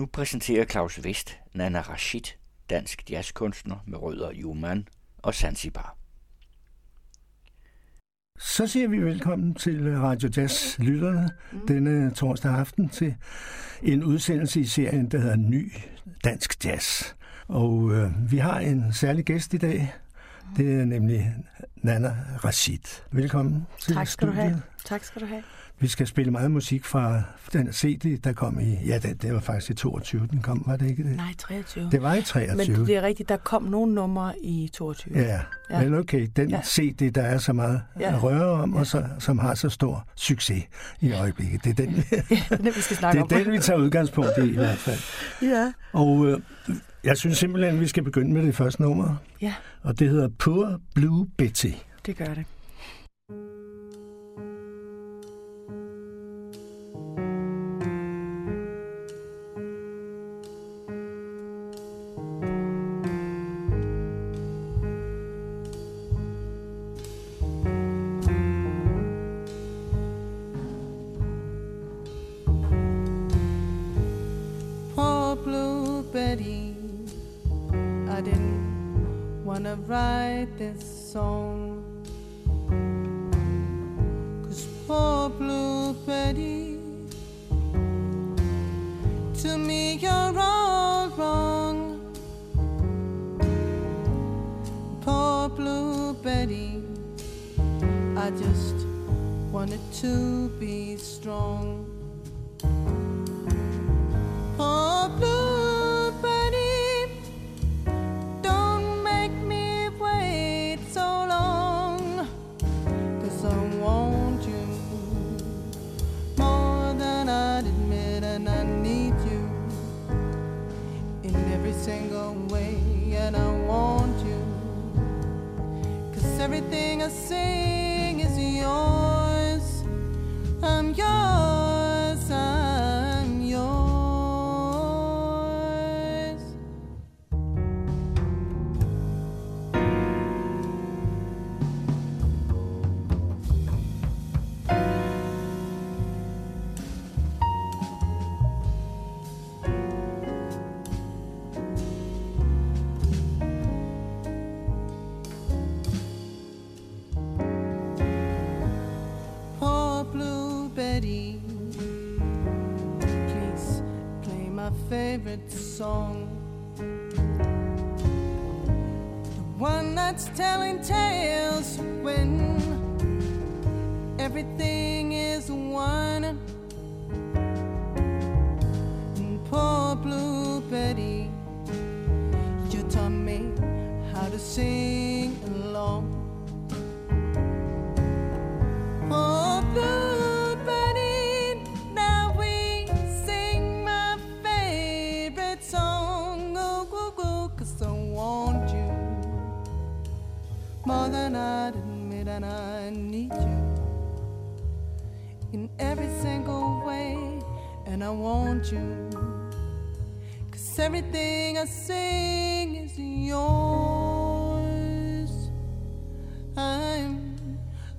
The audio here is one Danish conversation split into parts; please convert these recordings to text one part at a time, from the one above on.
Nu præsenterer Claus Vest Nana Rashid, dansk jazzkunstner med rødder i Oman og Zanzibar. Så siger vi velkommen til Radio Jazz lytterne mm. denne torsdag aften til en udsendelse i serien, der hedder Ny Dansk Jazz. Og øh, vi har en særlig gæst i dag. Det er nemlig Nana Rashid. Velkommen til tak skal studiet. Du have. Tak skal du have. Vi skal spille meget musik fra den CD, der kom i... Ja, det, det var faktisk i 22, den kom, var det ikke det? Nej, 23. Det var i 23. Men det er rigtigt, der kom nogle numre i 22. Ja, ja. men okay, den ja. CD, der er så meget ja. at røre om, ja. og så, som har så stor succes i øjeblikket. Det er den, ja, det, er den vi skal snakke det er om. den, vi tager udgangspunkt i i hvert fald. Ja. Og øh, jeg synes simpelthen, at vi skal begynde med det første nummer. Ja. Og det hedder Poor Blue Betty. Det gør det.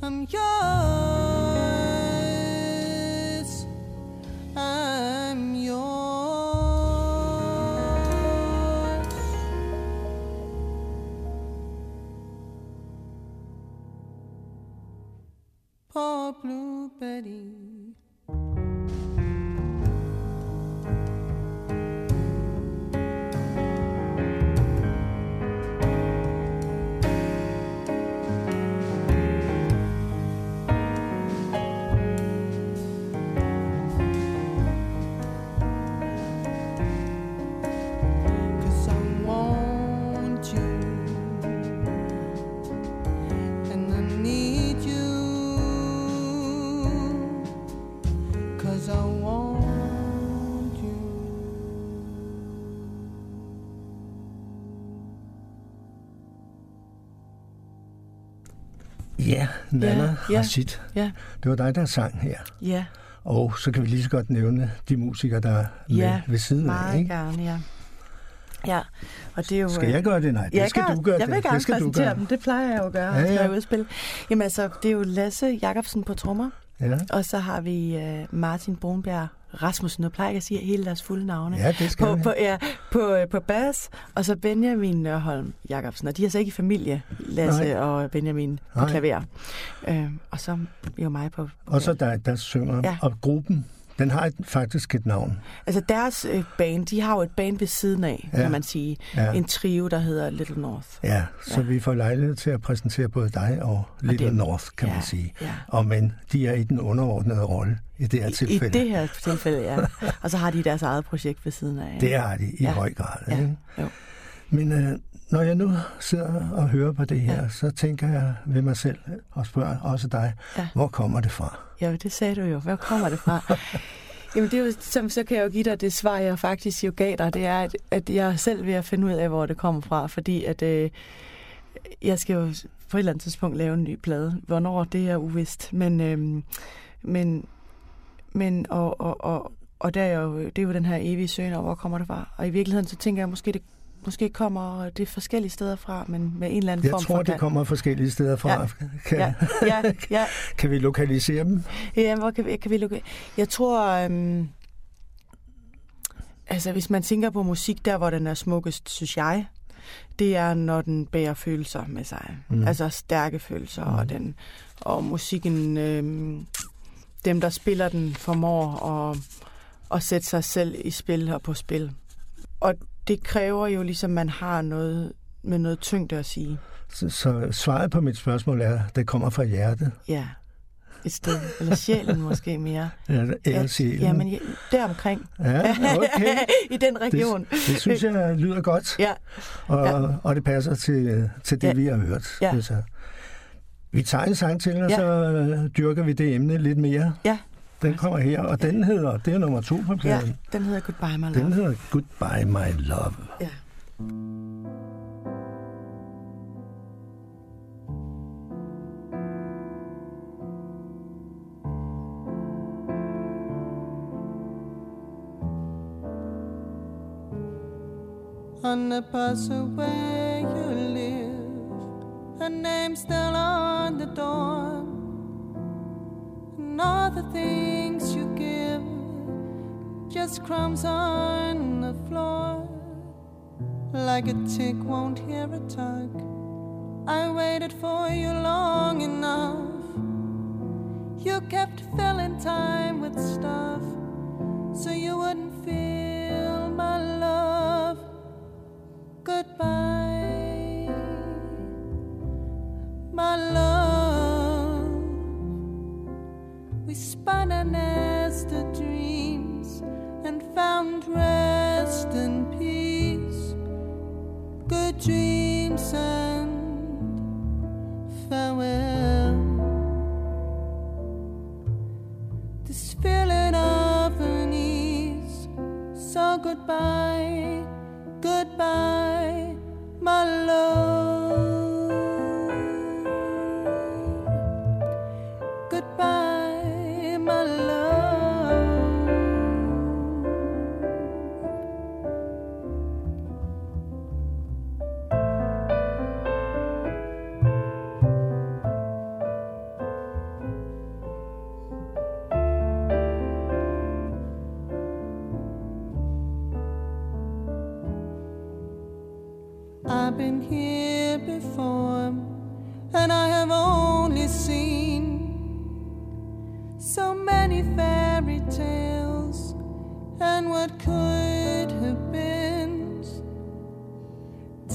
I'm yours. Nana Ja. Rashid. Ja, Det var dig, der sang her. ja, Og så kan vi lige så godt nævne de musikere, der er med ja. ved siden af. meget Ikke? gerne, ja. Ja, og det er jo... Skal jeg gøre det? Nej, det skal gør, du gøre. Jeg vil det. gerne det skal du præsentere gøre. dem. Det plejer jeg jo at gøre, Ja, ja, når jeg udspil. Jamen altså, det er jo Lasse Jacobsen på trommer, Ja. og så har vi uh, Martin Brunbjerg Rasmussen. Nu plejer jeg at sige hele deres fulde navne. Ja, det skal på, vi. på, ja, på, øh, på bas, og så Benjamin Nørholm Jacobsen. Og de er så ikke i familie, Lasse Nej. og Benjamin på Nej. klaver. Øh, og så jo mig på... på Og så der, der synger. Ja. Og gruppen, den har et, faktisk et navn. Altså deres øh, band, de har jo et band ved siden af, Ja. ja. kan man sige. Ja. En trio, der hedder Little North. Ja, så Ja. vi får lejlighed til at præsentere både dig og Little det- North, kan ja, man sige. Ja. Og men de er i den underordnede rolle i det her I, I tilfælde. det her tilfælde, ja. Og så har de deres eget projekt ved siden af. Det har de i Ja. høj grad. Ja, Ikke? jo. Men øh, når jeg nu sidder og hører på det her, Ja. så tænker jeg ved mig selv og spørger også dig, Ja. hvor kommer det fra? Ja, det sagde du jo. Hvor kommer det fra? Jamen, det er jo, så, så kan jeg jo give dig det svar, jeg faktisk jo gav dig. Det er, at, at jeg selv ved at finde ud af, hvor det kommer fra. Fordi at øh, jeg skal jo på et eller andet tidspunkt lave en ny plade. Hvornår, det er uvist. Men, øh, men, men og, og, og, og der er jo, det er jo den her evige søgen, og hvor kommer det fra? Og i virkeligheden, så tænker jeg, måske det Måske kommer det forskellige steder fra, men med en eller anden Jeg form tror, for... det kommer forskellige steder fra. Ja. Kan, Ja, ja, ja. kan vi lokalisere dem? Ja, hvor kan vi, kan vi lukke? Jeg tror, øhm, altså hvis man tænker på musik, der hvor den er smukkest, synes jeg, det er, når den bærer følelser med sig. Mm. Altså stærke følelser, mm. og, den, og musikken, øhm, dem der spiller den, formår at, at sætte sig selv i spil og på spil. Og det kræver jo ligesom, man har noget med noget tyngde at sige. Så, så svaret på mit spørgsmål er, at det kommer fra hjertet. Ja, et sted. Eller sjælen måske mere. Eller, eller sjælen. Ja, men ja, deromkring. Ja, okay. I den region. Det, det synes jeg lyder godt, Ja, og, Ja. og det passer til, til det, Ja. vi har hørt. Ja. synes jeg. Vi tager en sang til, og Ja. så dyrker vi det emne lidt mere. ja, Den kommer her, og den hedder, det er nummer to på ja. pladen. Den hedder Goodbye, my love. Den hedder Goodbye My Love. Ja. on the parcel where you live. Her name's still on the door. All the things you give, just crumbs on the floor. Like a tick won't hear a tug. I waited for you long enough. You kept filling time with stuff so you wouldn't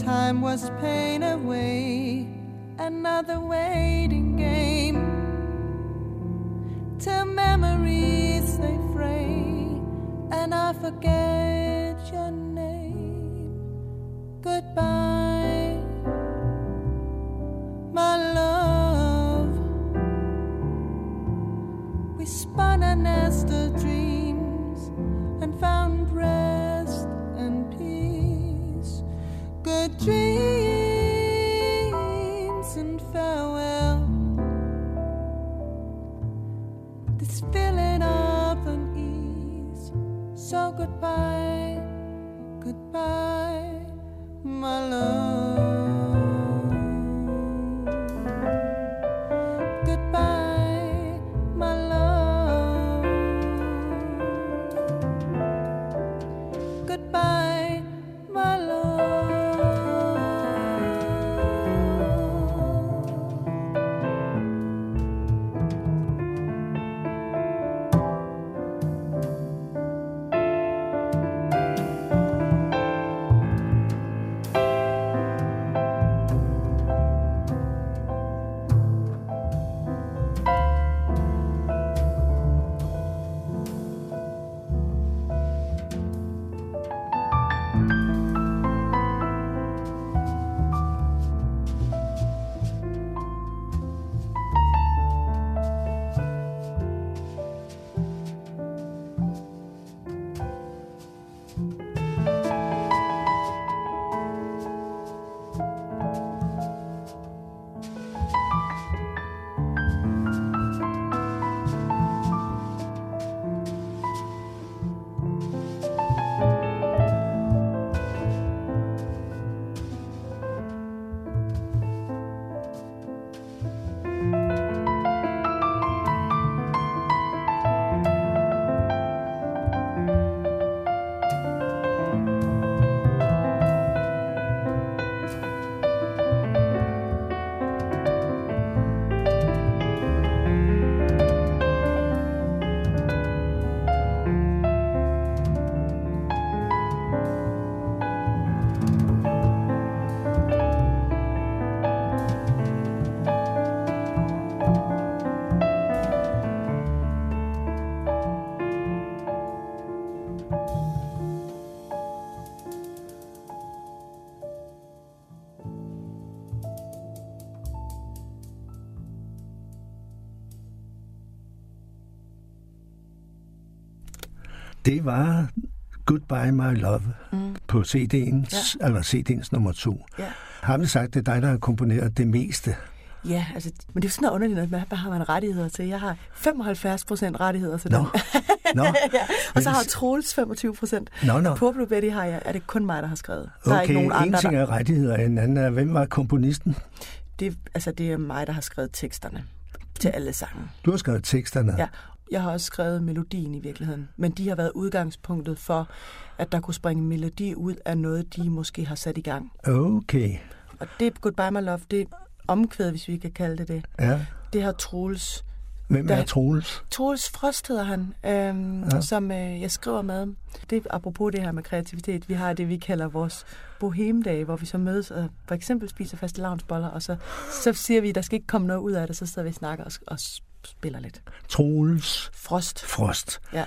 Time was pain away, another waiting game. Till memories they fray, and I forget your name. Goodbye, Det var Goodbye My Love mm. på CD'ens, ja. eller CD'ens nummer to. Ja. Har vi sagt, det er dig, der har komponeret det meste? Ja, altså, men det er sådan noget underligt, med, hvad har man rettigheder til? Jeg har 75 procent rettigheder til Nå. den. Nå. ja. Og så har Troels 25 procent. Nå, nå. På Blue Betty har jeg, er det kun mig, der har skrevet. Der er Okay, ikke nogen en andre, ting er rettigheder, en anden er, hvem var komponisten? Det, altså, det er mig, der har skrevet teksterne til alle sange. Du har skrevet teksterne. Ja, jeg har også skrevet melodien i virkeligheden. Men de har været udgangspunktet for, at der kunne springe melodi ud af noget, de måske har sat i gang. Okay, Og det Goodbye My Love, det omkvædet, hvis vi kan kalde det det. ja. Det har Troels Hvem er Troels? Troels Frost hedder han, øhm, Ja. som øh, jeg skriver med. Det er apropos det her med kreativitet. Vi har det, vi kalder vores bohemdage, hvor vi så mødes og for eksempel spiser faste lavnsboller, og så, så siger vi, der skal ikke komme noget ud af det, så sidder vi og snakker og, og spiller lidt. Troels Frost, Frost. ja.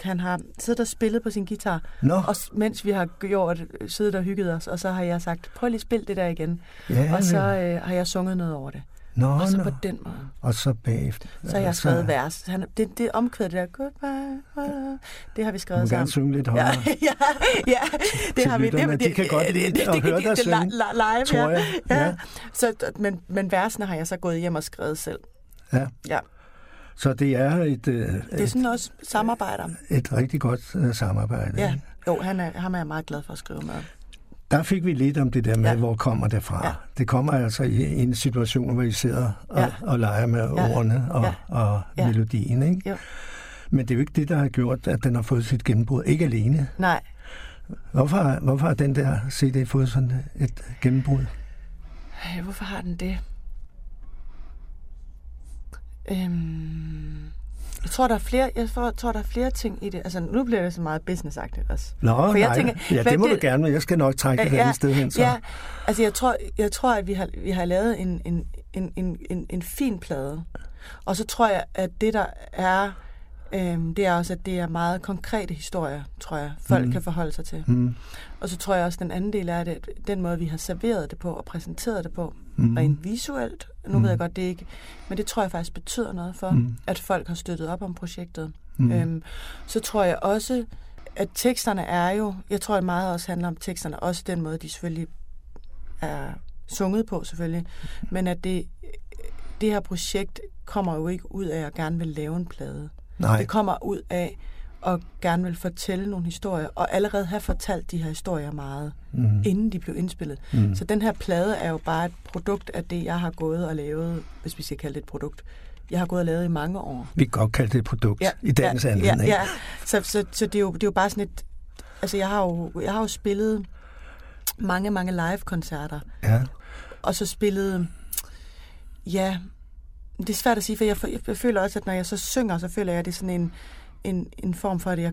Han har siddet og spillet på sin guitar, Nå, og mens vi har gjort, siddet og hygget os, og så har jeg sagt, prøv lige at spille det der igen. ja, og så øh, har jeg sunget noget over det. Nå, Og så nå. på den måde. Og så bagefter. Så har jeg skrevet vers. Han, det, det omkvædet, det der, goodbye, goodbye, det har vi Du skrevet må gerne sammen. synge lidt Ja, højere. ja, ja, det har vi. lytterne, de kan godt lide at høre dig det, synge, li- li- live, tror jeg. Ja. Ja. ja. Så, men, men versene har jeg så gået hjem og skrevet selv. Ja. Ja. Så det er et, øh, Det er et, sådan også samarbejder. et rigtig godt øh, samarbejde. Ja. Jo, han er, ham er jeg meget glad for at skrive med. Der fik vi lidt om det der med, ja. Hvor kommer det fra. Ja. Det kommer altså i en situation, hvor I sidder og, Ja. og leger med Ja. ordene og, Ja. og Ja. melodien. Ikke? Jo. Men det er jo ikke det, der har gjort, at den har fået sit gennembrud. Ikke alene. Nej, Hvorfor, hvorfor har den der CD fået sådan et gennembrud? Hvorfor har den det? Øhm, jeg tror, der er flere, jeg tror, der er flere ting i det. Altså, nu bliver det så meget businessagtigt også. Nå, For jeg nej. tænker, ja, det må det- du gerne, men jeg skal nok trække det Ja, andet sted hen. Så. Ja, altså jeg tror, jeg tror at vi har, vi har lavet en, en, en, en, en, en fin plade. Og så tror jeg, at det der er, øhm, det er også, at det er meget konkrete historier, tror jeg, folk mm. kan forholde sig til. Mm, Og så tror jeg også, at den anden del er det, at den måde, vi har serveret det på og præsenteret det på, mm. rent visuelt. Nu mm. ved jeg godt, det ikke, men det tror jeg faktisk betyder noget for, Mm. at folk har støttet op om projektet. mm. Øhm, så tror jeg også, at teksterne er jo, jeg tror at meget også handler om teksterne, også den måde, de selvfølgelig er sunget på selvfølgelig, men at det, det her projekt kommer jo ikke ud af at gerne vil lave en plade. Nej, Det kommer ud af at gerne vil fortælle nogle historier, og allerede have fortalt de her historier meget, mm, inden de blev indspillet. mm, Så den her plade er jo bare et produkt af det, jeg har gået og lavet, hvis vi skal kalde det et produkt. Jeg har gået og lavet i mange år. vi kan godt kalde det et produkt i dagens ja, anledning. Ja, ja. Så, så, så det, er jo, det er jo bare sådan et... Altså, jeg har jo, jeg har jo spillet mange, mange live-koncerter, ja. og så spillet... Ja, det er svært at sige, for jeg, jeg, jeg føler også, at når jeg så synger, så føler jeg, at det er sådan en, en, en form for, at jeg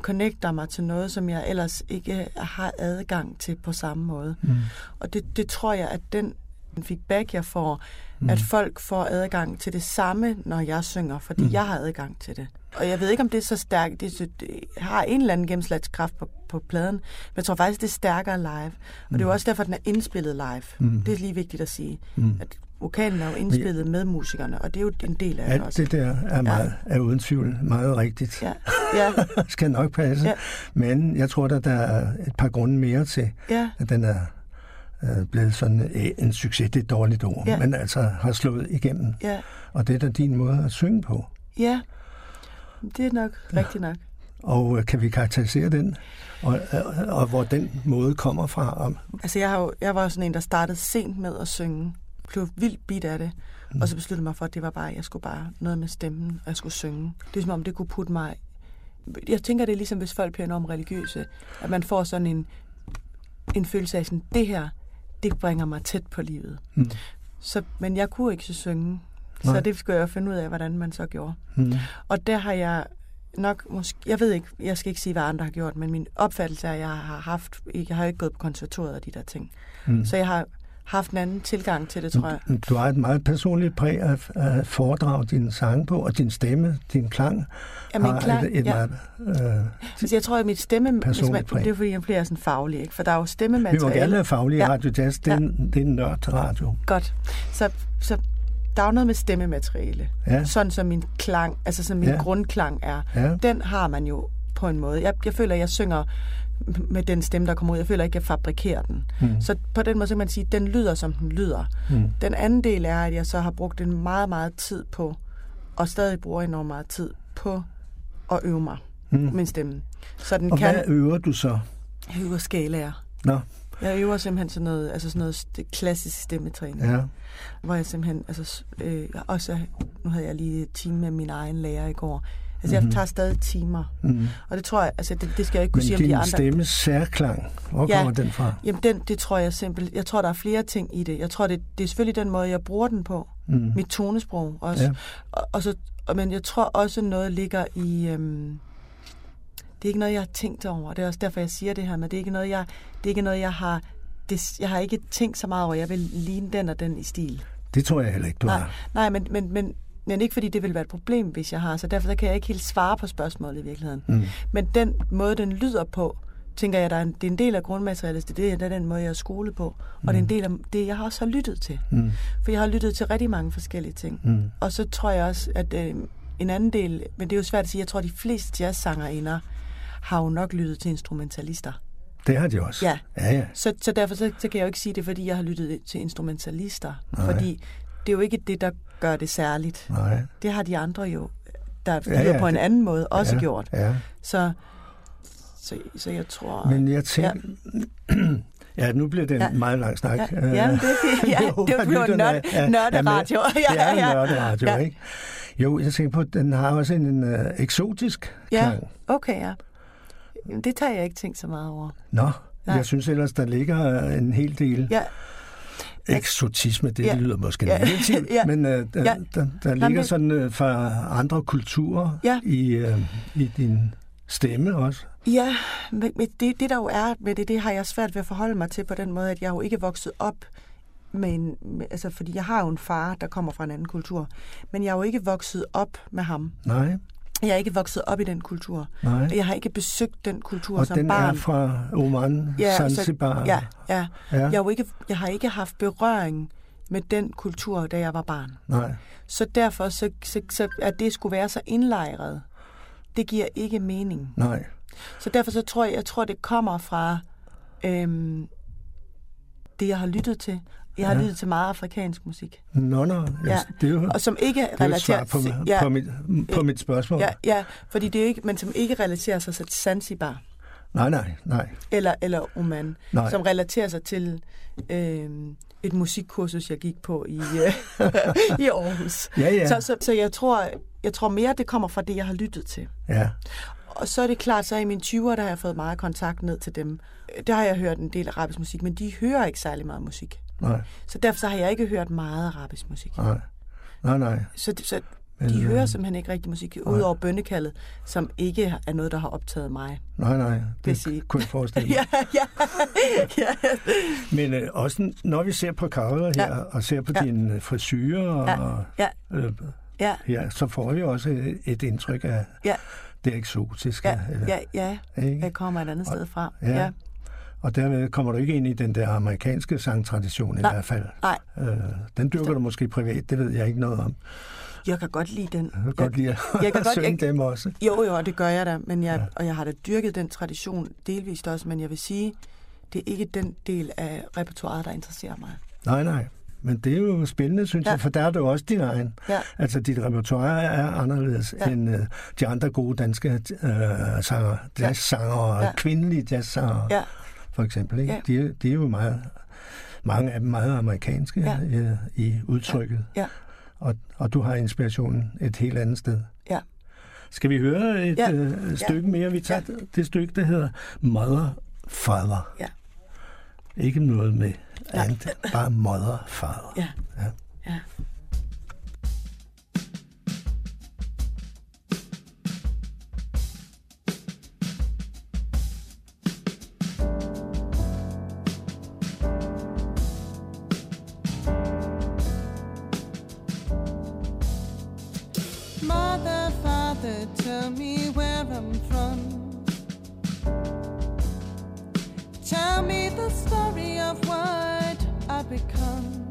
connecter mig til noget, som jeg ellers ikke har adgang til på samme måde. Mm. Og det, det tror jeg, at den feedback, jeg får, Mm. mm. at folk får adgang til det samme, når jeg synger, fordi Mm. mm. jeg har adgang til det. Og jeg ved ikke, om det er så stærkt. Det, det har en eller anden gennemslagskraft på, på pladen, men jeg tror faktisk, det er stærkere live. Og det er jo også derfor, den er indspillet live. Mm. Det er lige vigtigt at sige. Mm. At vokalen er jo indspillet med musikerne, og det er jo en del af det Alt også. det der er, meget, er uden tvivl meget rigtigt. Ja, ja, skal nok passe. Ja. Men jeg tror, at der er et par grunde mere til, ja, at den er øh, blevet sådan øh, en succes. Det er et dårligt ord, Ja. men altså har slået igennem. ja, Og det er da din måde at synge på. ja. Det er nok rigtigt nok. Og øh, kan vi karakterisere den? Og, og, og hvor den måde kommer fra? Altså, jeg, har jo, jeg var sådan en, der startede sent med at synge. Blev vildt bit af det. Og så besluttede jeg mig for, at det var bare, jeg skulle bare noget med stemmen, og jeg skulle synge. Det er som om, det kunne putte mig... Jeg tænker, det er ligesom, hvis folk bliver enormt religiøse. At man får sådan en, en følelse af sådan, det her, det bringer mig tæt på livet. Mm. Så, men jeg kunne ikke så synge. Nej. Så det skulle jeg finde ud af, hvordan man så gjorde. hmm, Og der har jeg nok måske, jeg ved ikke, jeg skal ikke sige, hvad andre har gjort, men min opfattelse er, at jeg har haft, jeg har ikke gået på konservatoriet og de der ting. hmm. Så jeg har haft en anden tilgang til det, tror jeg. Du har et meget personligt præg at, at foredrage dine sange på, og din stemme, din klang, Ja, min har klang, et, et ja. meget... Øh, Altså, jeg tror, at mit stemme, hvis Personligt man, præg. det er fordi, jeg bliver sådan faglig, ikke? for der er jo vi stemmemateriale. må gerne være faglige i Ja. Radio Jazz. Det er, en, det er en nørdradio. Godt. Så, så der er jo noget med stemmemateriale. Ja, Sådan som min klang, altså som min Ja. grundklang er. ja. Den har man jo på en måde. Jeg, jeg føler, at jeg synger med den stemme, der kommer ud. Jeg føler ikke, at jeg fabrikerer den. Mm. Så på den måde så kan man sige, at den lyder, som den lyder. Mm. Den anden del er, at jeg så har brugt en meget, meget tid på, og stadig bruger enormt meget tid på at øve mig, Mm. min stemme. Så den Og kan hvad øver du så? jeg øver skalaer. Nå, Jeg øver simpelthen sådan noget, altså sådan noget klassisk stemmetræning, ja. hvor jeg simpelthen, altså øh, også, nu havde jeg lige et time med min egen lærer i går. Altså jeg Mhm. tager stadig timer, Mm. og det tror jeg, altså det, det skal jeg ikke kunne Men sige om de din andre. stemmes særklang, hvor Ja. kommer den fra? Jamen den, det tror jeg simpelthen, jeg tror der er flere ting i det. Jeg tror det, det er selvfølgelig den måde, jeg bruger den på. Mm. Mit tonesprog også. Ja. Og, og så, men jeg tror også noget ligger i... Øhm, det er ikke noget, jeg har tænkt over. Det er også derfor, jeg siger det her, men det er ikke noget, jeg, det er ikke noget, jeg har... Det, jeg har ikke tænkt så meget over, jeg vil ligne den og den i stil. Det tror jeg heller ikke, du Nej, har. nej men, men, men, men ikke fordi det vil være et problem, hvis jeg har. Så derfor så kan jeg ikke helt svare på spørgsmålet i virkeligheden. Mm. Men den måde, den lyder på, tænker jeg, der er en, det er en del af grundmaterialet. Det er, det er den måde, jeg er skolet på. Og det er en del af det, jeg har også har lyttet til. Mm. For jeg har lyttet til rigtig mange forskellige ting. Mm. Og så tror jeg også, at øh, en anden del, men det er jo svært at sige, jeg tror, at de fleste jazzsangerinder har jo nok lyttet til instrumentalister. Det har de også. Ja. Ja, ja. Så, så derfor så, så kan jeg jo ikke sige det, fordi jeg har lyttet til instrumentalister. Nej. Fordi det er jo ikke det, der gør det særligt. Nej. Det har de andre jo, der Ja, ja, på en det- anden måde, også ja. gjort. Ja. Så, så, så jeg tror... Men jeg tænker... Ja. nu bliver det en Ja. meget lang snak. Ja, ja, det fint. Ja, det bliver lytterne nørd, er- er- er nørderadio. Ja, Det er en ja. nørderadio, Ja. ikke? Jo, jeg tænker på, at den har også en uh, eksotisk Ja. klang. Okay, ja. Det tager jeg ikke tænkt så meget over. Nå, Nej. jeg synes ellers, der ligger en hel del Ja, eksotisme. Det Ja. lyder måske Ja. negativt, Ja. men uh, der, Ja. der, der ligger men- sådan uh, fra andre kulturer Ja. i, uh, i din stemme også. Ja, men, det, det der jo er med det, det har jeg svært ved at forholde mig til på den måde, at jeg jo ikke vokset op med en, altså fordi jeg har jo en far, der kommer fra en anden kultur, men jeg er jo ikke vokset op med ham. Nej, Jeg er ikke vokset op i den kultur. nej. Jeg har ikke besøgt den kultur Og som den barn. er fra Oman, Ja, så- Zanzibar. Ja, ja. ja. Jeg, jo ikke, jeg har ikke haft berøring med den kultur, da jeg var barn. Nej, Så derfor, så, så, så at det skulle være så indlejret, det giver ikke mening. nej. Så derfor så tror jeg, jeg tror, det kommer fra øhm, det, jeg har lyttet til. Jeg har Ja. lyttet til meget afrikansk musik. Nå, nå. Ja. Det er jo, Og som ikke det er relaterer på, sig... ja. På, mit, på mit spørgsmål. ja, ja, fordi det er ikke, men som ikke relaterer sig til Zanzibar Nej, nej, nej. eller, eller Oman. Nej. Som relaterer sig til øhm, et musikkursus, jeg gik på i, øh, i Aarhus. Ja, ja. Så, så, så jeg, tror, jeg tror mere, det kommer fra det, jeg har lyttet til. ja. Og så er det klart, så i mine 20'er, der har jeg fået meget kontakt ned til dem. Der har jeg hørt en del arabisk musik, men de hører ikke særlig meget musik. Nej, Så derfor så har jeg ikke hørt meget arabisk musik. nej. Nej, nej. Så, så Men, de øh, hører simpelthen ikke rigtig musik, udover bønnekaldet, som ikke er noget, der har optaget mig. Nej, nej. Det sige. kunne jeg forestille mig. ja, ja, ja. Men øh, også når vi ser på coveret her, Ja. og ser på Ja. din øh, frisyrer, og, Ja, øh, ja, ja, så får vi også et, et indtryk af ja, det eksotiske. ja, eller- ja, ja. ikke? Jeg kommer et andet sted fra. Ja. Ja. Og dermed kommer du ikke ind i den der amerikanske sangtradition i Nej. hvert fald. Nej, Øh, den dyrker du måske privat, det ved jeg ikke noget om. jeg kan godt lide den. Jeg kan godt lide at jeg kan godt- synge jeg- dem også. Jo, jo, det gør jeg da, men jeg, Ja. ja. og jeg har da dyrket den tradition delvist også, men jeg vil sige, det er ikke den del af repertoiret, der interesserer mig. Nej, nej. Men det er jo spændende, synes ja. Ja. jeg, for der er du også din egen. Ja, Altså, dit repertoire er anderledes ja. Ja. end øh, de andre gode danske øh, sanger, jazzsanger og Ja. kvindelige jazzsanger, ja, for eksempel. Ikke? Ja. De, er- de er jo meget, mange af dem meget amerikanske Ja. øh, i udtrykket. ja, Og, og du har inspirationen et helt andet sted. ja. Skal vi høre et Ja. øh, stykke mere? Vi tager det stykke, der hedder Mother Father. Ja. Ikke noget med andet, bare Mother Father. ja, Ja. ja. Story of what I become.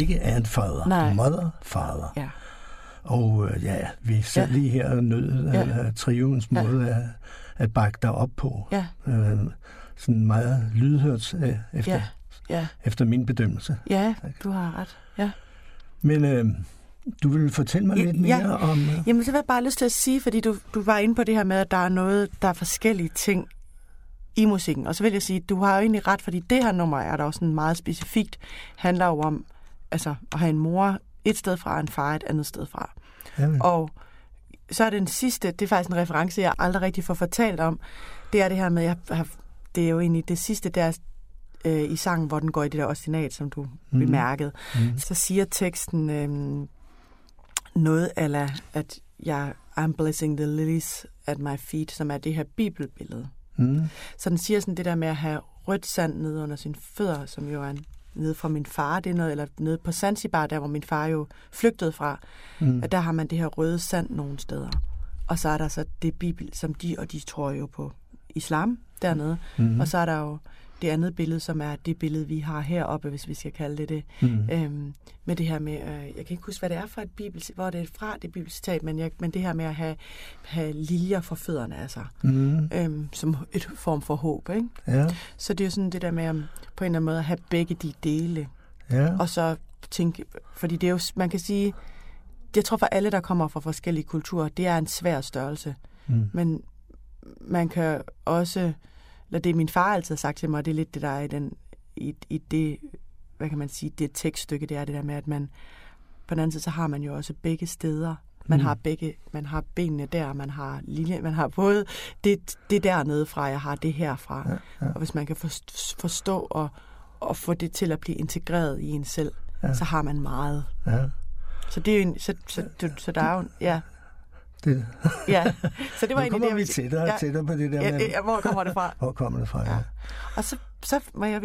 Ikke and Father. Nej. Mother, Father. Ja. Og øh, ja, vi sad Ja. lige her og nød Ja. ja. trions Ja. måde at, at bakke dig op på. Ja. Øh, sådan meget lydhørt øh, efter, Ja. Ja. efter min bedømmelse. Ja, du har ret. Ja. Men øh, Du vil fortælle mig Ja, lidt mere ja. om... øh, Jamen, så vil jeg bare lyst til at sige, fordi du, du var inde på det her med, at der er noget, der er forskellige ting i musikken. Og så vil jeg sige, du har jo egentlig ret, fordi det her nummer er der også sådan meget specifikt, handler jo om altså, at have en mor et sted fra, og en far et andet sted fra. Jamen, Og så er den sidste, det er faktisk en reference, jeg aldrig rigtig får fortalt om, det er det her med, jeg har, det er jo egentlig det sidste, der øh, i sangen, hvor den går i det der ostinat, som du mm. bemærkede. Mhm. Så siger teksten øh, noget ala, at jeg I'm blessing the lilies at my feet, som er det her bibelbillede. mm, Så den siger sådan det der med at have rødt sand nede under sine fødder, som jo er en- nede fra min far, det er noget, eller nede på Zanzibar, der hvor min far jo flygtede fra, mm, at der har man det her røde sand nogle steder. Og så er der så det bibel, som de, og de tror jo på islam dernede. mm, Og så er der jo det andet billede, som er det billede, vi har heroppe, hvis vi skal kalde det det. mm, Øhm, med det her med, øh, jeg kan ikke huske, hvad det er for et bibel, hvor det er fra, det bibelcitat, men, jeg, men det her med at have, have liljer for fødderne, altså, mm, øhm, som et form for håb, ikke? ja, Så det er jo sådan det der med, um, på en eller anden måde, at have begge de dele, ja, og så tænke, fordi det er jo, man kan sige, jeg tror for alle, der kommer fra forskellige kulturer, det er en svær størrelse, mm, men man kan også, eller det min far altid har sagt til mig, og det er lidt det, der er i, den, i, i det, hvad kan man sige, det tekststykke, det er det der med, at man, på den anden side, så har man jo også begge steder. Man Mm. har begge, man har benene der, man har linje, man har både det, det dernede fra, jeg har det herfra. Ja, ja. Og hvis man kan forst- forstå og, og få det til at blive integreret i en selv, ja. så har man meget. ja. Så det er jo en, så, så, så, så der er jo, ja, Det, ja. Så det var nu kommer det, vi tættere og ja, tættere på det der Ja, med... ja, hvor kommer det fra? Hvor kommer det fra, ja. Ja. Og så, så må jeg,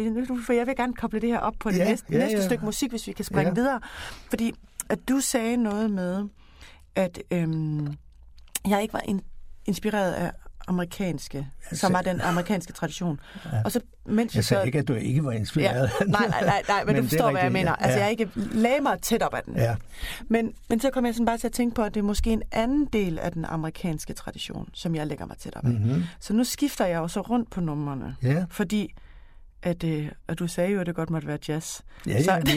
for jeg vil gerne koble det her op på det Ja, næste, ja, næste ja. stykke musik, hvis vi kan springe Ja. videre. Fordi at du sagde noget med, at øhm, jeg ikke var in, inspireret af amerikanske, som sagde- er den amerikanske tradition. Ja. Og så, mens Jeg så, sagde ikke, at du ikke var Ja, inspireret. nej, nej, nej, nej, men, Men du det forstår, hvad jeg mener. ja. Altså, Ja. jeg ikke lagde mig tæt op ad den. Ja, Men, men så kom jeg sådan bare til at tænke på, at det er måske en anden del af den amerikanske tradition, som jeg lægger mig tæt op af. mhm, Så nu skifter jeg jo så rundt på numrene. ja, Fordi at, øh, at du sagde jo, at det godt måtte være jazz. ja, ja Så- vi,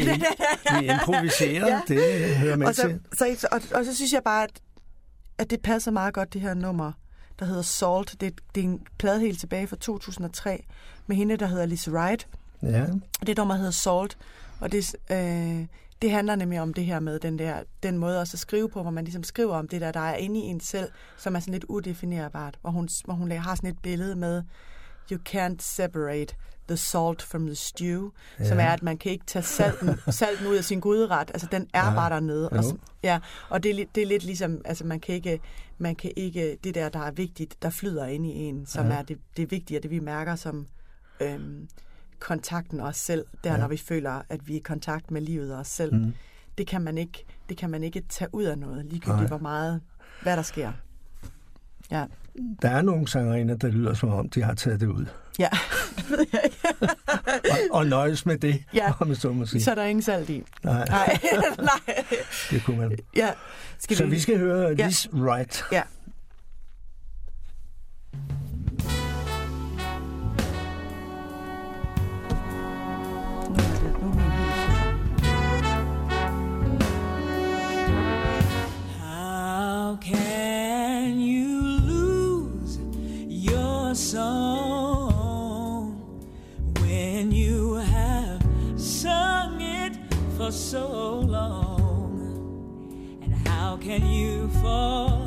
vi improviserer, Ja. det hører med og, så, til. så, og, og så synes jeg bare, at, at det passer meget godt, det her nummer, der hedder Salt. Det, det er en plade helt tilbage fra 2003, med hende, der hedder Lisa Wright. Ja, det nummer hedder Salt, og det, øh, det handler nemlig om det her med den der den måde også at skrive på, hvor man ligesom skriver om det der, der er inde i en selv, som er sådan lidt udefinerbart, hvor hun, hvor hun har sådan et billede med, you can't separate the salt from the stew, ja. som er, at man kan ikke tage salten, salten ud af sin gudret, altså den er Ja. bare dernede. Og, ja, og det er, det er lidt ligesom, altså man kan ikke, man kan ikke, det der, der er vigtigt, der flyder ind i en, som Ja. er det, det vigtige, det vi mærker som øhm, kontakten os selv, der Ja. når vi føler, at vi er i kontakt med livet og os selv. Mm. Det, kan man ikke, det kan man ikke tage ud af noget, Nej. ligegyldigt hvor meget, hvad der sker. Ja, Der er nogle sangerinder, der lyder som om, de har taget det ud. ja. Og, og nøjes med det, Ja. om så må sige. Så er der ingen salt i. Nej, Nej, nej. det kunne man. Ja. Skal Så vi skal høre Ja. Liz Wright. Ja. Er er How can you lose your song so long? And how can you forget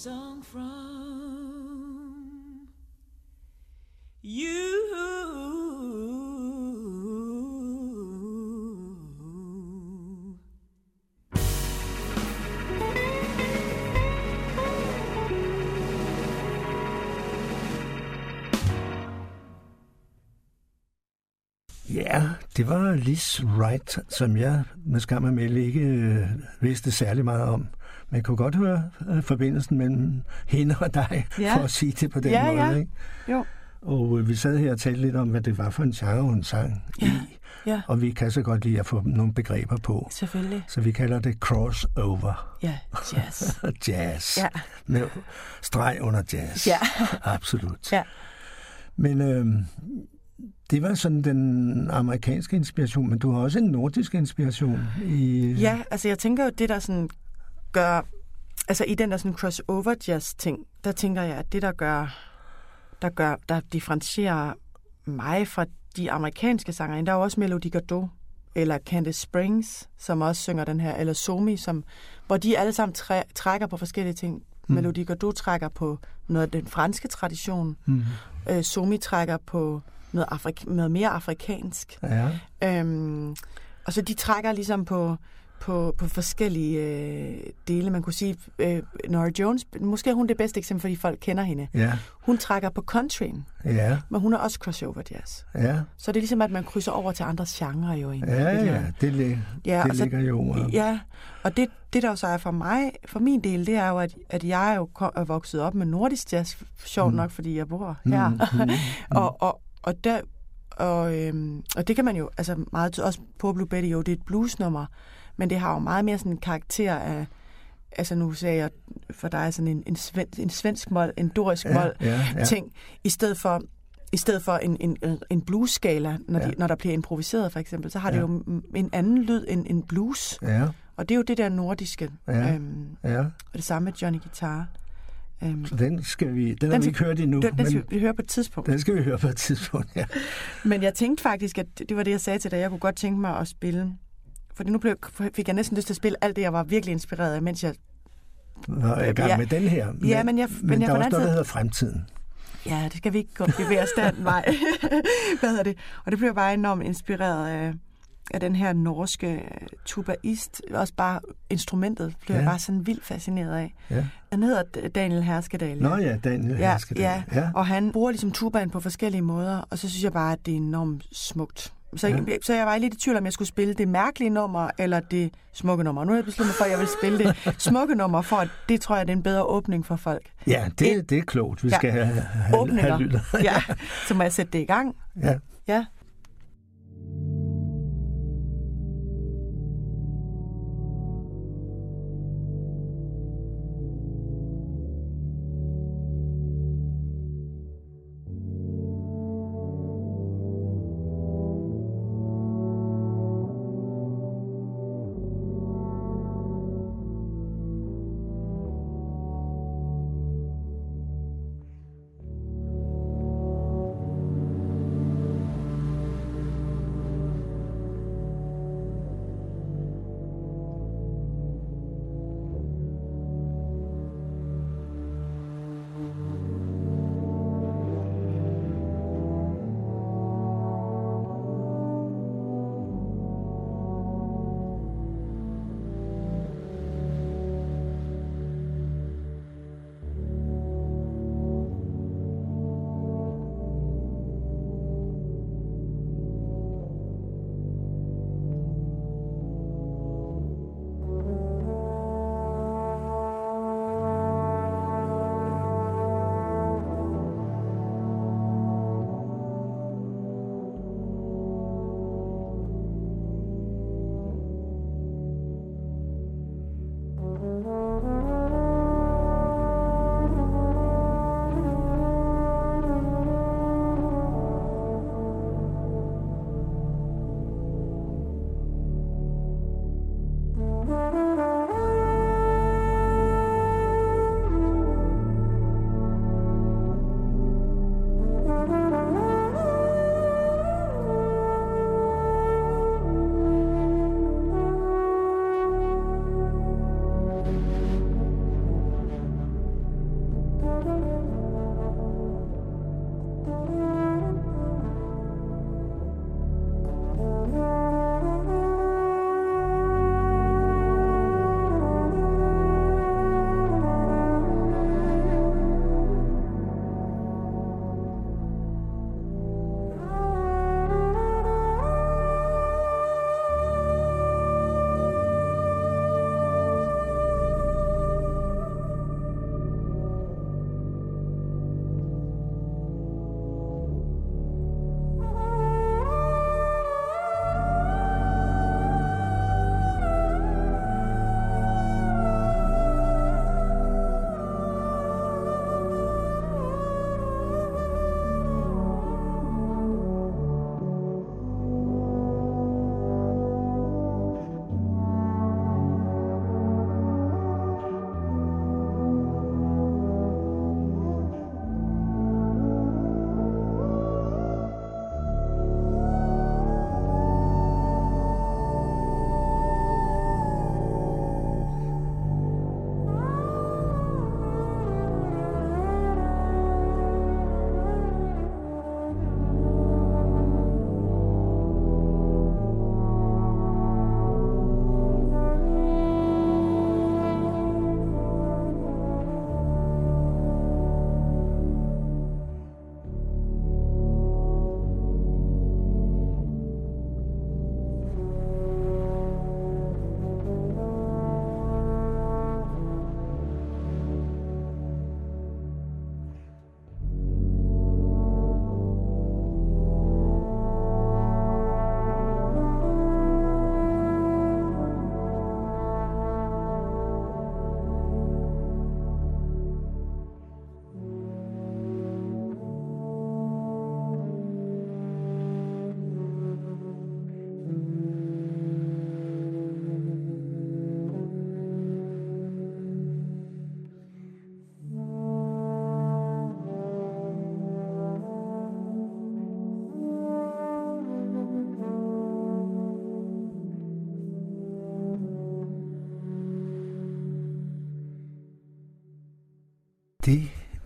song from you. Ja, det var Liz Wright, som jeg med skam og melde ikke øh, vidste særlig meget om. Jeg kunne godt høre øh, forbindelsen mellem hende og dig, Ja. for at sige det på den Ja, måde. ja. Ikke? Jo. Og øh, vi sad her og talte lidt om, hvad det var for en genre, hun sang i. Ja, Og vi kan så godt lide at få nogle begreber på. selvfølgelig. Så vi kalder det crossover Ja, jazz. jazz. Ja. Med streg under jazz. Ja. Absolut. Ja. Men øh, det var sådan den amerikanske inspiration, men du har også en nordisk inspiration i... Ja, altså jeg tænker jo, det der sådan gør... Altså i den der sådan crossover jazz ting, der tænker jeg, at det der gør, der gør, der differentierer mig fra de amerikanske sanger, der er jo også Melody Gardot, eller Candice Springs, som også synger den her, eller Somi, som, hvor de alle sammen træ, trækker på forskellige ting. Mm. Melody Gardot trækker på noget af den franske tradition, Mm. øh, Somi trækker på noget, afrik- noget mere afrikansk. Ja, Øhm, og så de trækker ligesom på, på, på forskellige øh, dele. Man kunne sige, øh, Nora Jones, måske er hun det bedste eksempel, fordi folk kender hende. ja, Hun trækker på countryen, ja, men hun er også crossover jazz. ja. Så det er ligesom, at man krydser over til andre genrer jo egentlig. Ja, ja, det, lig, Ja, det så- ligger jo over. Ja, og det, det der jo så er for mig, for min del, det er jo, at, at jeg er jo ko- er vokset op med nordisk jazz, sjovt Mm. nok, fordi jeg bor her. Mm, mm, og, og, og, der, og, øhm, og det kan man jo, altså meget også på Blue Betty, jo, det er et bluesnummer, men det har jo meget mere sådan en karakter af, altså nu sagde jeg for dig sådan en, en, svensk, en svensk mål, en dorisk Ja, mål ja, ja. ting, i stedet for i stedet for en, en, en blues-skala, når, Ja. de, når der bliver improviseret for eksempel, så har Ja. det jo en anden lyd end en blues. Ja, Og det er jo det der nordiske. Ja. Øhm, ja. og det samme med Johnny Guitar. Øhm, Så den skal vi, den, den har vi ikke hørt endnu, den, den skal vi høre på et tidspunkt. den skal vi høre på et tidspunkt, ja. Men jeg tænkte faktisk, at det var det, jeg sagde til dig. Jeg kunne godt tænke mig at spille. Fordi nu blev, fik jeg næsten lyst til at spille alt det, jeg var virkelig inspireret af, mens jeg... Var i gang Ja. med den her. Ja, men jeg- men men jeg der er også noget, der hedder fremtiden. Ja, det skal vi ikke gå bevæge os den vej. Hvad hedder det? Og det blev jeg bare enormt inspireret af, af den her norske øh, tubaist. Også bare instrumentet blev ja. Jeg bare sådan vildt fascineret af. Ja. Han hedder Daniel Herskedal. Nå ja, Daniel ja, Herskedal. ja. ja. og han bruger ligesom tubaen på forskellige måder, og så synes jeg bare, at det er enormt smukt. Så, Ja. ja. så jeg var lidt i tvivl, om jeg skulle spille det mærkelige nummer, eller det smukke nummer. Nu har jeg besluttet mig for, at jeg vil spille det smukke nummer, for at det tror jeg, det er en bedre åbning for folk. Ja, det, det er klogt. Vi Ja. skal have, have, Åbninger. have lytter. Ja, så må jeg sætte det i gang. ja. Ja.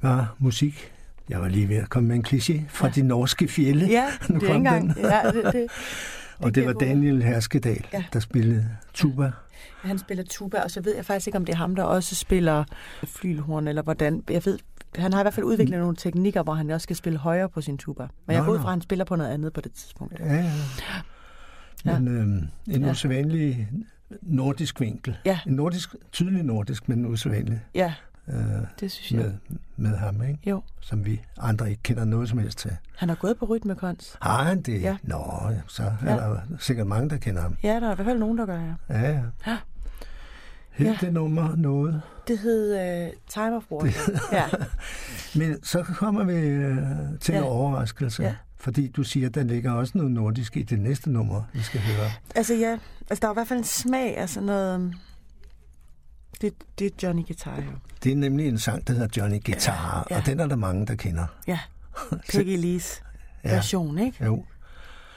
Var musik. Jeg var lige ved at komme med en kliché fra Ja. de norske fjelle. Ja, nu det er kom ikke den. engang... Ja, det, det, Og det var Daniel Herskedal, Ja. der spillede tuba. Han spiller tuba, og så ved jeg faktisk ikke, om det er ham, der også spiller flylhorn, eller hvordan. Jeg ved, han har i hvert fald udviklet nogle teknikker, hvor han også skal spille højere på sin tuba. Men jeg går ud fra, at han spiller på noget andet på det tidspunkt. Ja, ja. Ja. Men øhm, en Ja. usædvanlig nordisk vinkel. Ja. En nordisk, tydelig nordisk, men usædvanlig Ja, øh, det synes jeg. med, med ham, ikke? Jo, som vi andre ikke kender noget som helst til. han har gået på rytmekons. Har han det? Ja. Nå, så er Ja. der sikkert mange, der kender ham. Ja, der er i hvert fald nogen, der gør, ja. Ja, ja. Ja. Hed Ja. det nummer noget? Det hed uh, Time of War. ja. Men så kommer vi øh, til Ja. en overraskelse. Ja. Fordi du siger, at der ligger også noget nordisk i det næste nummer, vi skal høre. Altså ja, altså der er i hvert fald en smag af sådan noget... Det, det er Johnny Guitar, jo. Det er nemlig en sang, der hedder Johnny Guitar, Ja, og den er der mange, der kender. Ja, Peggy Lees Ja. version, ikke? Jo,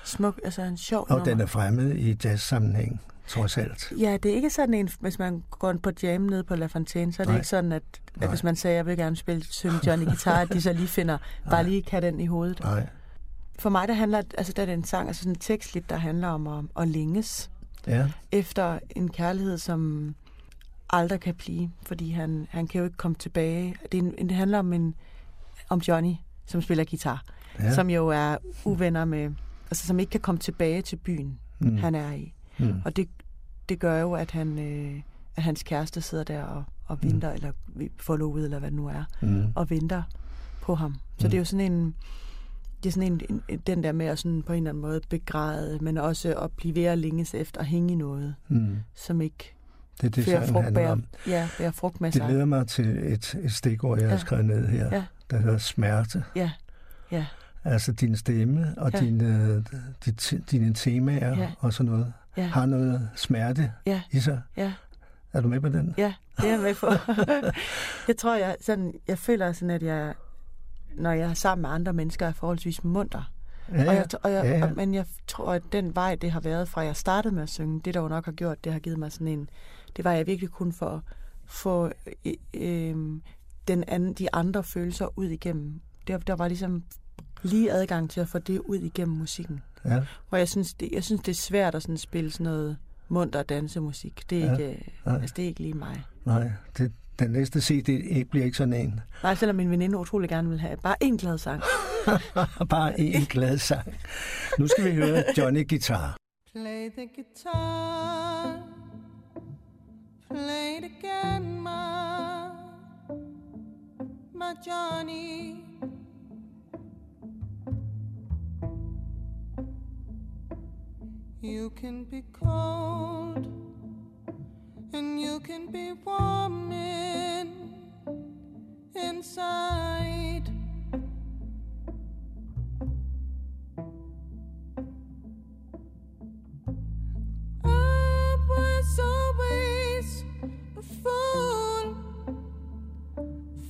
Smuk, altså en sjov og nummer. den er fremmed i jazz-sammenhæng, trods alt. Ja, det er ikke sådan en, hvis man går på jam nede på La Fontaine, så er det Nej. ikke sådan, at, at Nej. hvis man sagde, at jeg vil gerne spille synge Johnny Guitar, at de så lige finder, bare lige kan den i hovedet. Nej, For mig, der handler, altså der er en sang, altså sådan tekstligt, der handler om at, at længes ja, efter en kærlighed, som aldrig kan blive, fordi han, han kan jo ikke komme tilbage. Det, en, det handler om, en, om Johnny, som spiller guitar, ja. som jo er uvenner med, altså som ikke kan komme tilbage til byen, Mm. mm. han er i. Mm. Og det, det gør jo, at, han, øh, at hans kæreste sidder der og, og venter, mm. eller forlovet, eller hvad det nu er, Mm. og venter på ham. Så Mm. det er jo sådan en, det er sådan en, en, den der med at sådan på en eller anden måde begræde, men også at blive ved at længes efter at hænge i noget, Mm. som ikke Det er det, sangen frugt, handler om. ja, bærer frugt med Det sig. leder mig til et, et stikord, jeg har Ja. skrevet ned her, Ja. der hedder smerte. Ja, ja, Altså din stemme og Ja. dine, dit, dine temaer Ja. og sådan noget ja, har noget smerte Ja. i sig. ja, Er du med på den? ja, det er jeg med på. jeg tror, jeg, sådan, jeg føler sådan, at jeg, når jeg er sammen med andre mennesker, er forholdsvis munter. Ja, Og jeg, og jeg, ja, ja. Og, men jeg tror, at den vej, det har været fra jeg startede med at synge, det der jo nok har gjort, det har givet mig sådan en... Det var jeg virkelig kun for at få øh, øh, den anden, de andre følelser ud igennem. Der, der var ligesom lige adgang til at få det ud igennem musikken. ja. Og jeg synes, det, jeg synes, det er svært at sådan spille sådan noget munter dansemusik. Det er, Ja, ikke, øh, nej. altså, det er ikke lige mig. Nej, det, den næste CD ikke bliver ikke sådan en. Nej, selvom min veninde utrolig gerne vil have bare en glad sang. Bare en glad sang. Nu skal vi høre Johnny Guitar. Play the guitar. Play again, my, my Johnny. You can be cold and you can be warm in, inside.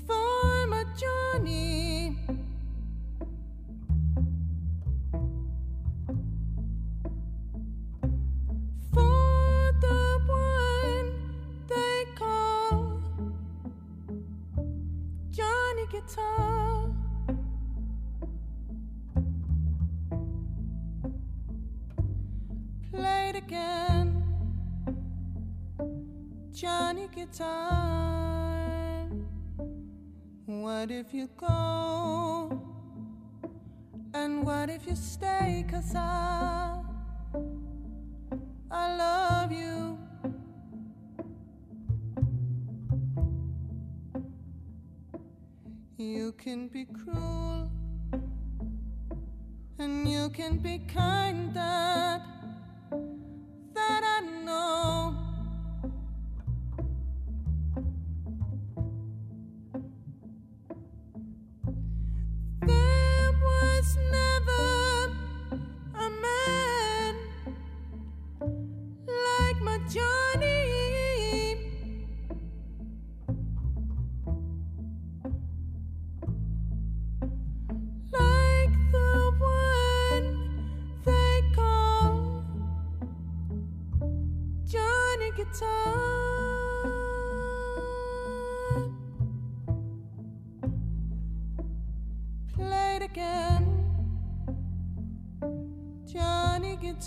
For my Johnny. For the one they call Johnny Guitar. Play it again. Johnny Guitar. What if you go? And what if you stay? Cause I, I love you. You can be cruel. And you can be kind that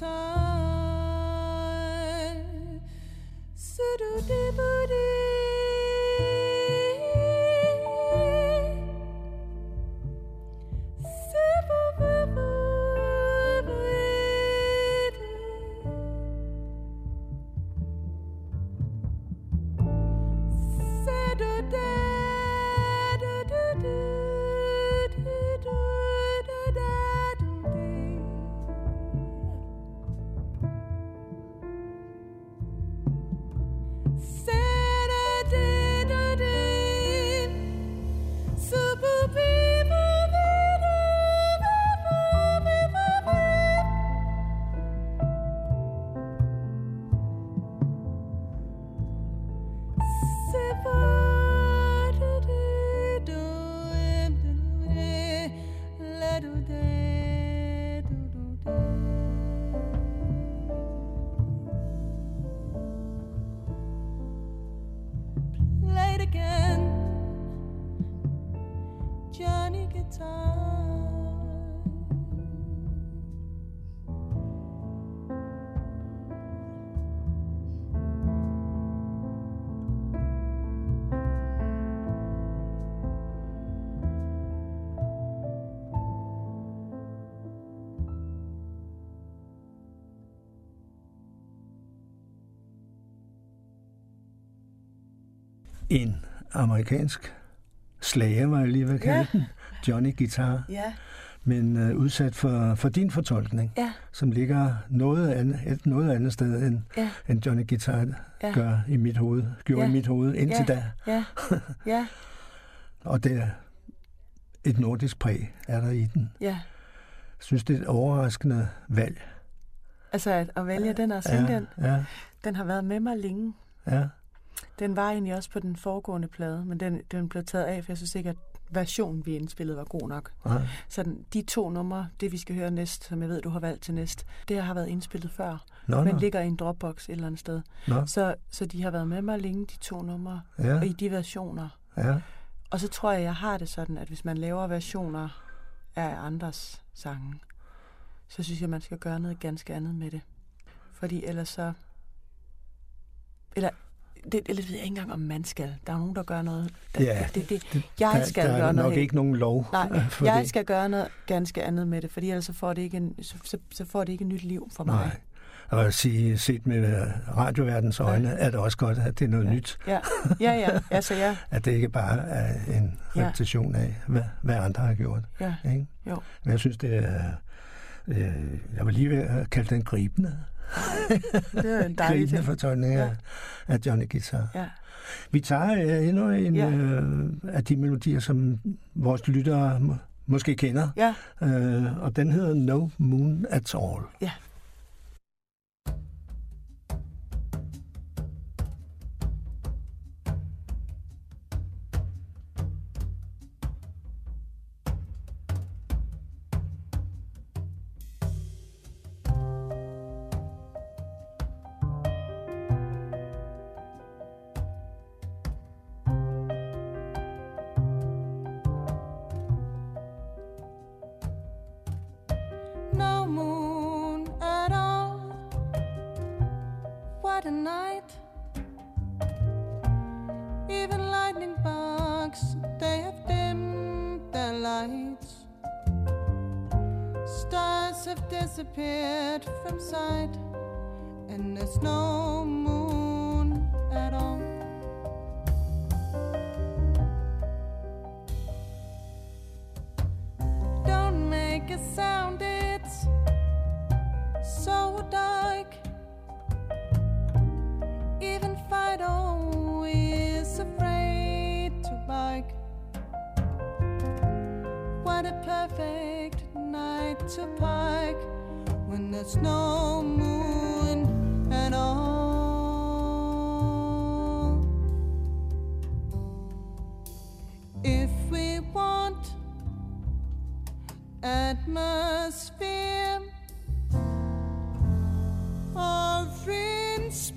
Johnny En amerikansk slager, var jeg lige ved at kalde Ja. den. Johnny Guitar. Ja, Men øh, udsat for, for din fortolkning, ja, som ligger noget andet, et noget andet sted, end, ja, end Johnny Guitar ja, gør i mit hoved, gjorde Ja. i mit hoved indtil Ja. da. ja, ja, Og det er et nordisk præg, er der i den. ja. Jeg synes, det er et overraskende valg. Altså at, at vælge den og synge den, ja, den har været med mig længe. ja. Den var egentlig også på den foregående plade, men den, den blev taget af, for jeg synes ikke, at versionen, vi indspillede, var god nok. ja. Så den, de to numre, det vi skal høre næst, som jeg ved, du har valgt til næst, det har været indspillet før, Nå, men nå, ligger i en Dropbox et eller andet sted. Så, så de har været med mig længe, de to numre, ja, og i de versioner. ja, Og så tror jeg, jeg har det sådan, at hvis man laver versioner af andres sange, så synes jeg, man skal gøre noget ganske andet med det. Fordi ellers så... Eller, det, eller ved jeg ikke engang, om man skal. Der er nogen, der gør noget. Der, Ja, det, det, det- jeg der, skal der er gøre nok noget ikke nogen lov Nej, for jeg det. skal gøre noget ganske andet med det, fordi ellers så får det ikke, en, så, så, så får det ikke et nyt liv for mig. Nej. Og at sige, set med øh, radioverdens øjne, ja. er det også godt, at det er noget Ja. nyt. Ja, ja, ja. Altså, ja, At det ikke bare er en Ja. repetition af, hvad, hvad andre har gjort. ja, Ikke? jo. Men jeg synes, det er... Øh, jeg var lige ved at kalde den gribende. Det er en dejlig ting. fortolkning Ja. af, af Johnny Guitar. Ja, Vi tager øh, endnu en Ja. øh, af de melodier, som vores lyttere må, måske kender. ja, Øh, og den hedder No Moon At All. ja. Atmosphere. Of inspiration,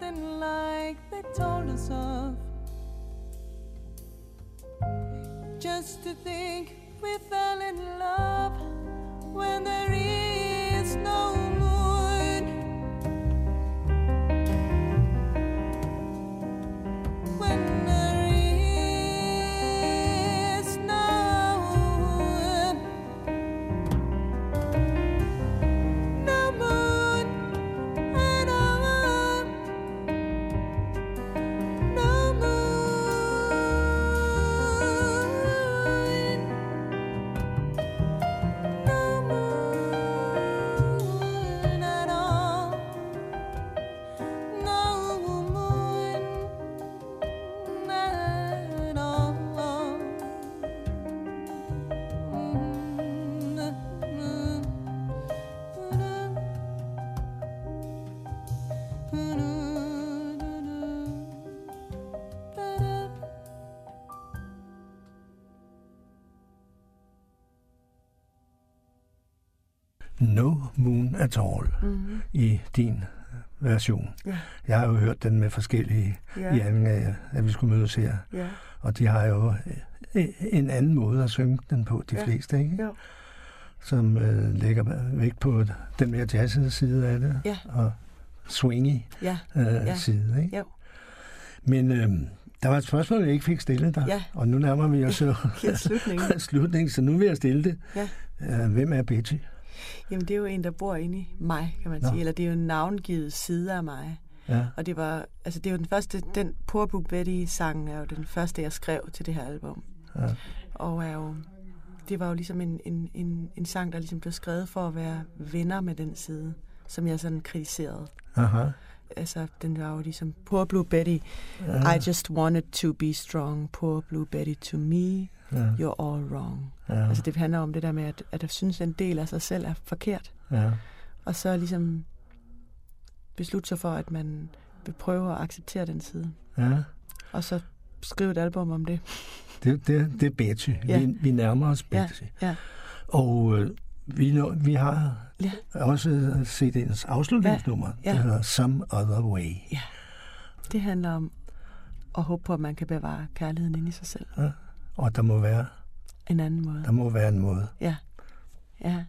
nothing like they told us of. Just to think we fell in love when there is at All Mm-hmm. i din version. Ja. Jeg har jo hørt den med forskellige Ja. i anden af, at vi skulle mødes her. Ja. Og de har jo øh, en anden måde at synge den på, de Ja. fleste, ikke? Jo. Som øh, lægger vægt på den mere jazzede side af det, Ja. og swingy Ja. øh, Ja. side, ikke? Jo. Men øh, der var et spørgsmål, jeg ikke fik stillet dig, Ja. og nu nærmer vi os Helt slutningen. slutningen, så nu vil jeg stille det. Ja. Øh, hvem er Betty? Jamen, det er jo en, der bor inde i mig, kan man Nå. sige. Eller det er jo en navngivet side af mig. Ja. Og det var, altså det jo den første, den Poor Blue Betty-sang er jo den første, jeg skrev til det her album. Ja. Og er jo, det var jo ligesom en, en, en, en sang, der ligesom blev skrevet for at være venner med den side, som jeg sådan kritiserede. Aha. Altså, den var jo ligesom, Poor Blue Betty, I just wanted to be strong. Poor Blue Betty to me, Ja. you're all wrong. Ja. Altså, det handler om det der med, at, at jeg synes, at en del af sig selv er forkert. Ja. Og så ligesom beslutte sig for, at man vil prøve at acceptere den side. ja. Og så skrive et album om det. Det, det, det er Betty. Ja. Vi, vi nærmer os Ja, Betty. ja. Og øh, vi, når, vi har Ja. også CD'ens afslutningsnummer. Ja. Det hedder Some Other Way. Det handler om at håbe på, at man kan bevare kærligheden inde i sig selv. Ja. Og der må være, En anden måde. der må være en måde. Ja. Ja.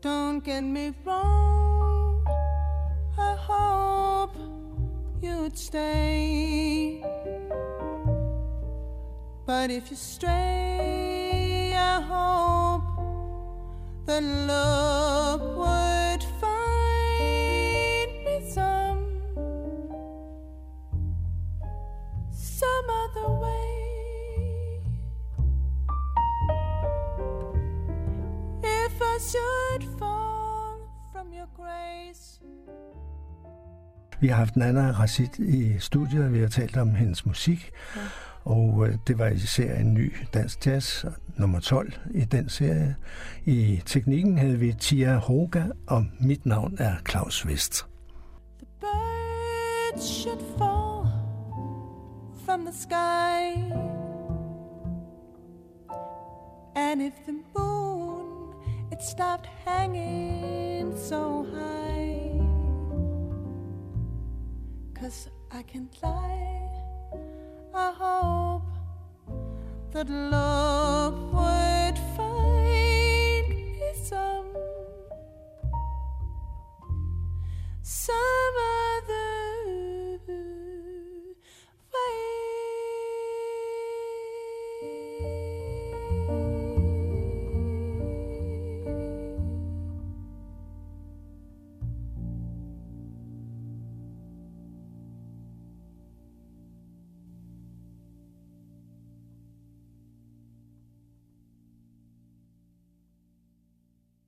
Don't get me wrong. I hope you'd stay. But if you stray, I hope that love would should fall from your grace. Vi har haft Nana Rashid i studiet, vi har talt om hendes musik. Ja. Og øh, det var især en ny dansk jazz, nummer 12 i den serie. I teknikken havde vi Tia Hoga, og mit navn er Claus Vest. The birds should fall from the sky. And if the moon, it stopped hanging so high. Cause I can't lie, I hope that love would find me some. Summer.